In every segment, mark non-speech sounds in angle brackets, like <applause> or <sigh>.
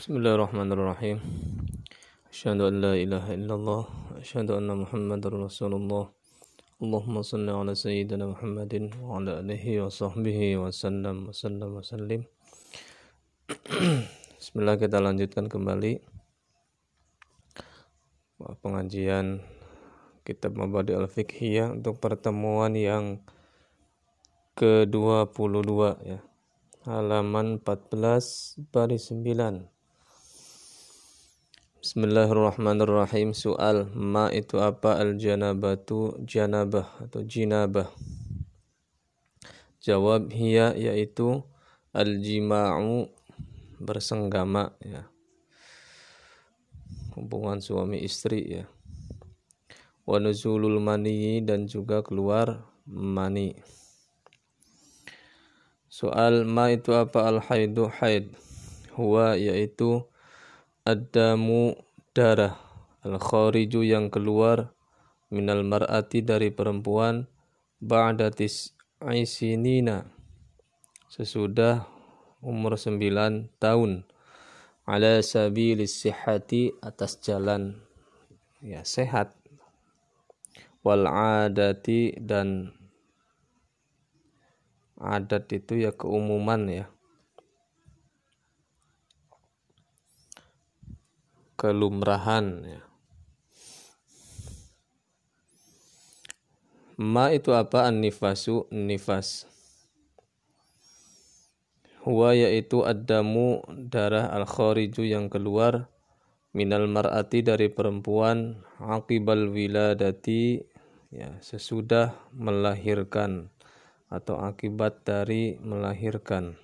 Bismillahirrahmanirrahim. Asyhadu an la ilaha illallah wa asyhadu anna Muhammadar Rasulullah. Allahumma shalli ala sayyidina Muhammadin wa ala alihi wa sahbihi wa sallam wa sallam wa sallim. <clears throat> Bismillah kita lanjutkan kembali pengajian kitab Mabadi al-Fiqhiyah untuk pertemuan yang ke-22 ya. Halaman 14 baris 9. Bismillahirrahmanirrahim. Soal ma itu apa? Al janabatu janabah atau jinabah. Jawab hiya yaitu al jima'u bersenggama ya. Hubungan suami istri ya. Wa nuzulul mani dan juga keluar mani. Soal ma itu apa? Al haidu haid. Huwa yaitu Adamu darah al-khariju yang keluar minal mar'ati dari perempuan ba'da tis'isinina sesudah umur 9 tahun ala sabilis sihati atas jalan ya sehat wal adati dan adat itu ya keumuman ya kelumrahan ya. Ma itu apa? An-nifasu, nifas. Huwa yaitu adamu darah al-khariju yang keluar minal mar'ati dari perempuan akibal wiladati ya sesudah melahirkan atau akibat dari melahirkan.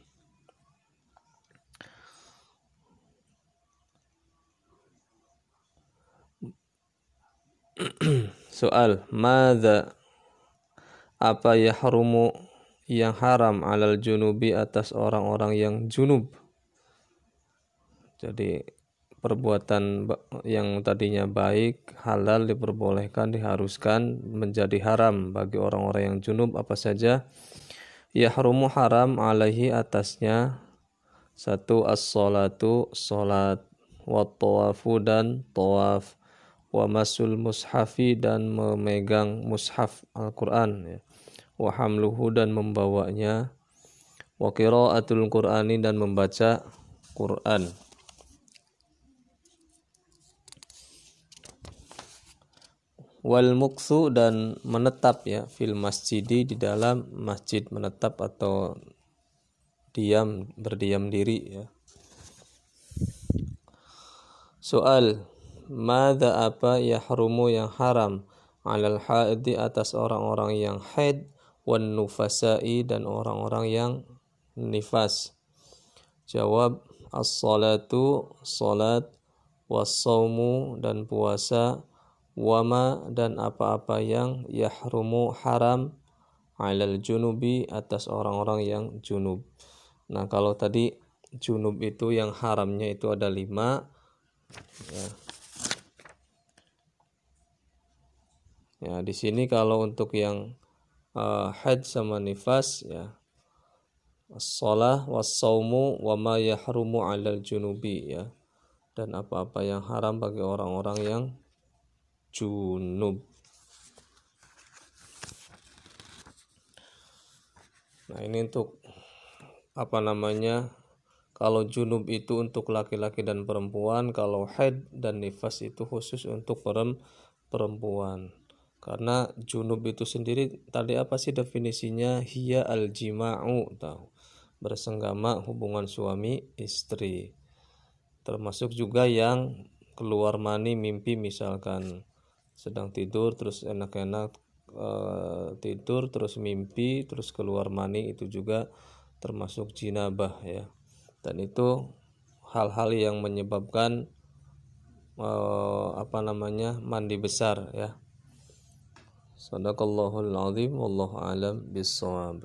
Soal, mada apa yahrumu yang haram alal junubi atas orang-orang yang junub. Jadi perbuatan yang tadinya baik, halal diperbolehkan, diharuskan menjadi haram bagi orang-orang yang junub apa saja. Yahrumu haram alaihi atasnya satu as-salatu, salat, wa tawafu dan tawaf wa masul mushafi dan memegang mushaf Al-Qur'an ya. wa hamluhu dan membawanya. Wa qiraatul Qur'ani dan membaca Quran. Wal muksu dan menetap ya fil masjidi di dalam masjid menetap atau diam berdiam diri ya. Soal Mada apa yahrumu yang haram alal haidi atas orang-orang yang haid wan nufasai dan orang-orang yang nifas. Jawab as-salatu salat was-saumu dan puasa wama dan apa-apa yang yahrumu haram alal junubi atas orang-orang yang junub. Nah kalau tadi junub itu yang haramnya itu ada lima ya, Ya, di sini kalau untuk yang uh, haid sama nifas ya as-shalah was-saumu wa ma yahrumu 'alal junubi ya. Dan apa-apa yang haram bagi orang-orang yang junub. Nah, ini untuk apa namanya? Kalau junub itu untuk laki-laki dan perempuan, kalau haid dan nifas itu khusus untuk perempuan. Karena junub itu sendiri tadi apa sih definisinya? Hiya al-jima'u tahu. Bersenggama hubungan suami istri. Termasuk juga yang keluar mani mimpi misalkan sedang tidur terus enak-enak e, tidur terus mimpi terus keluar mani itu juga termasuk jinabah ya. Dan itu hal-hal yang menyebabkan e, apa namanya mandi besar ya صدق الله العظيم والله أعلم بالصواب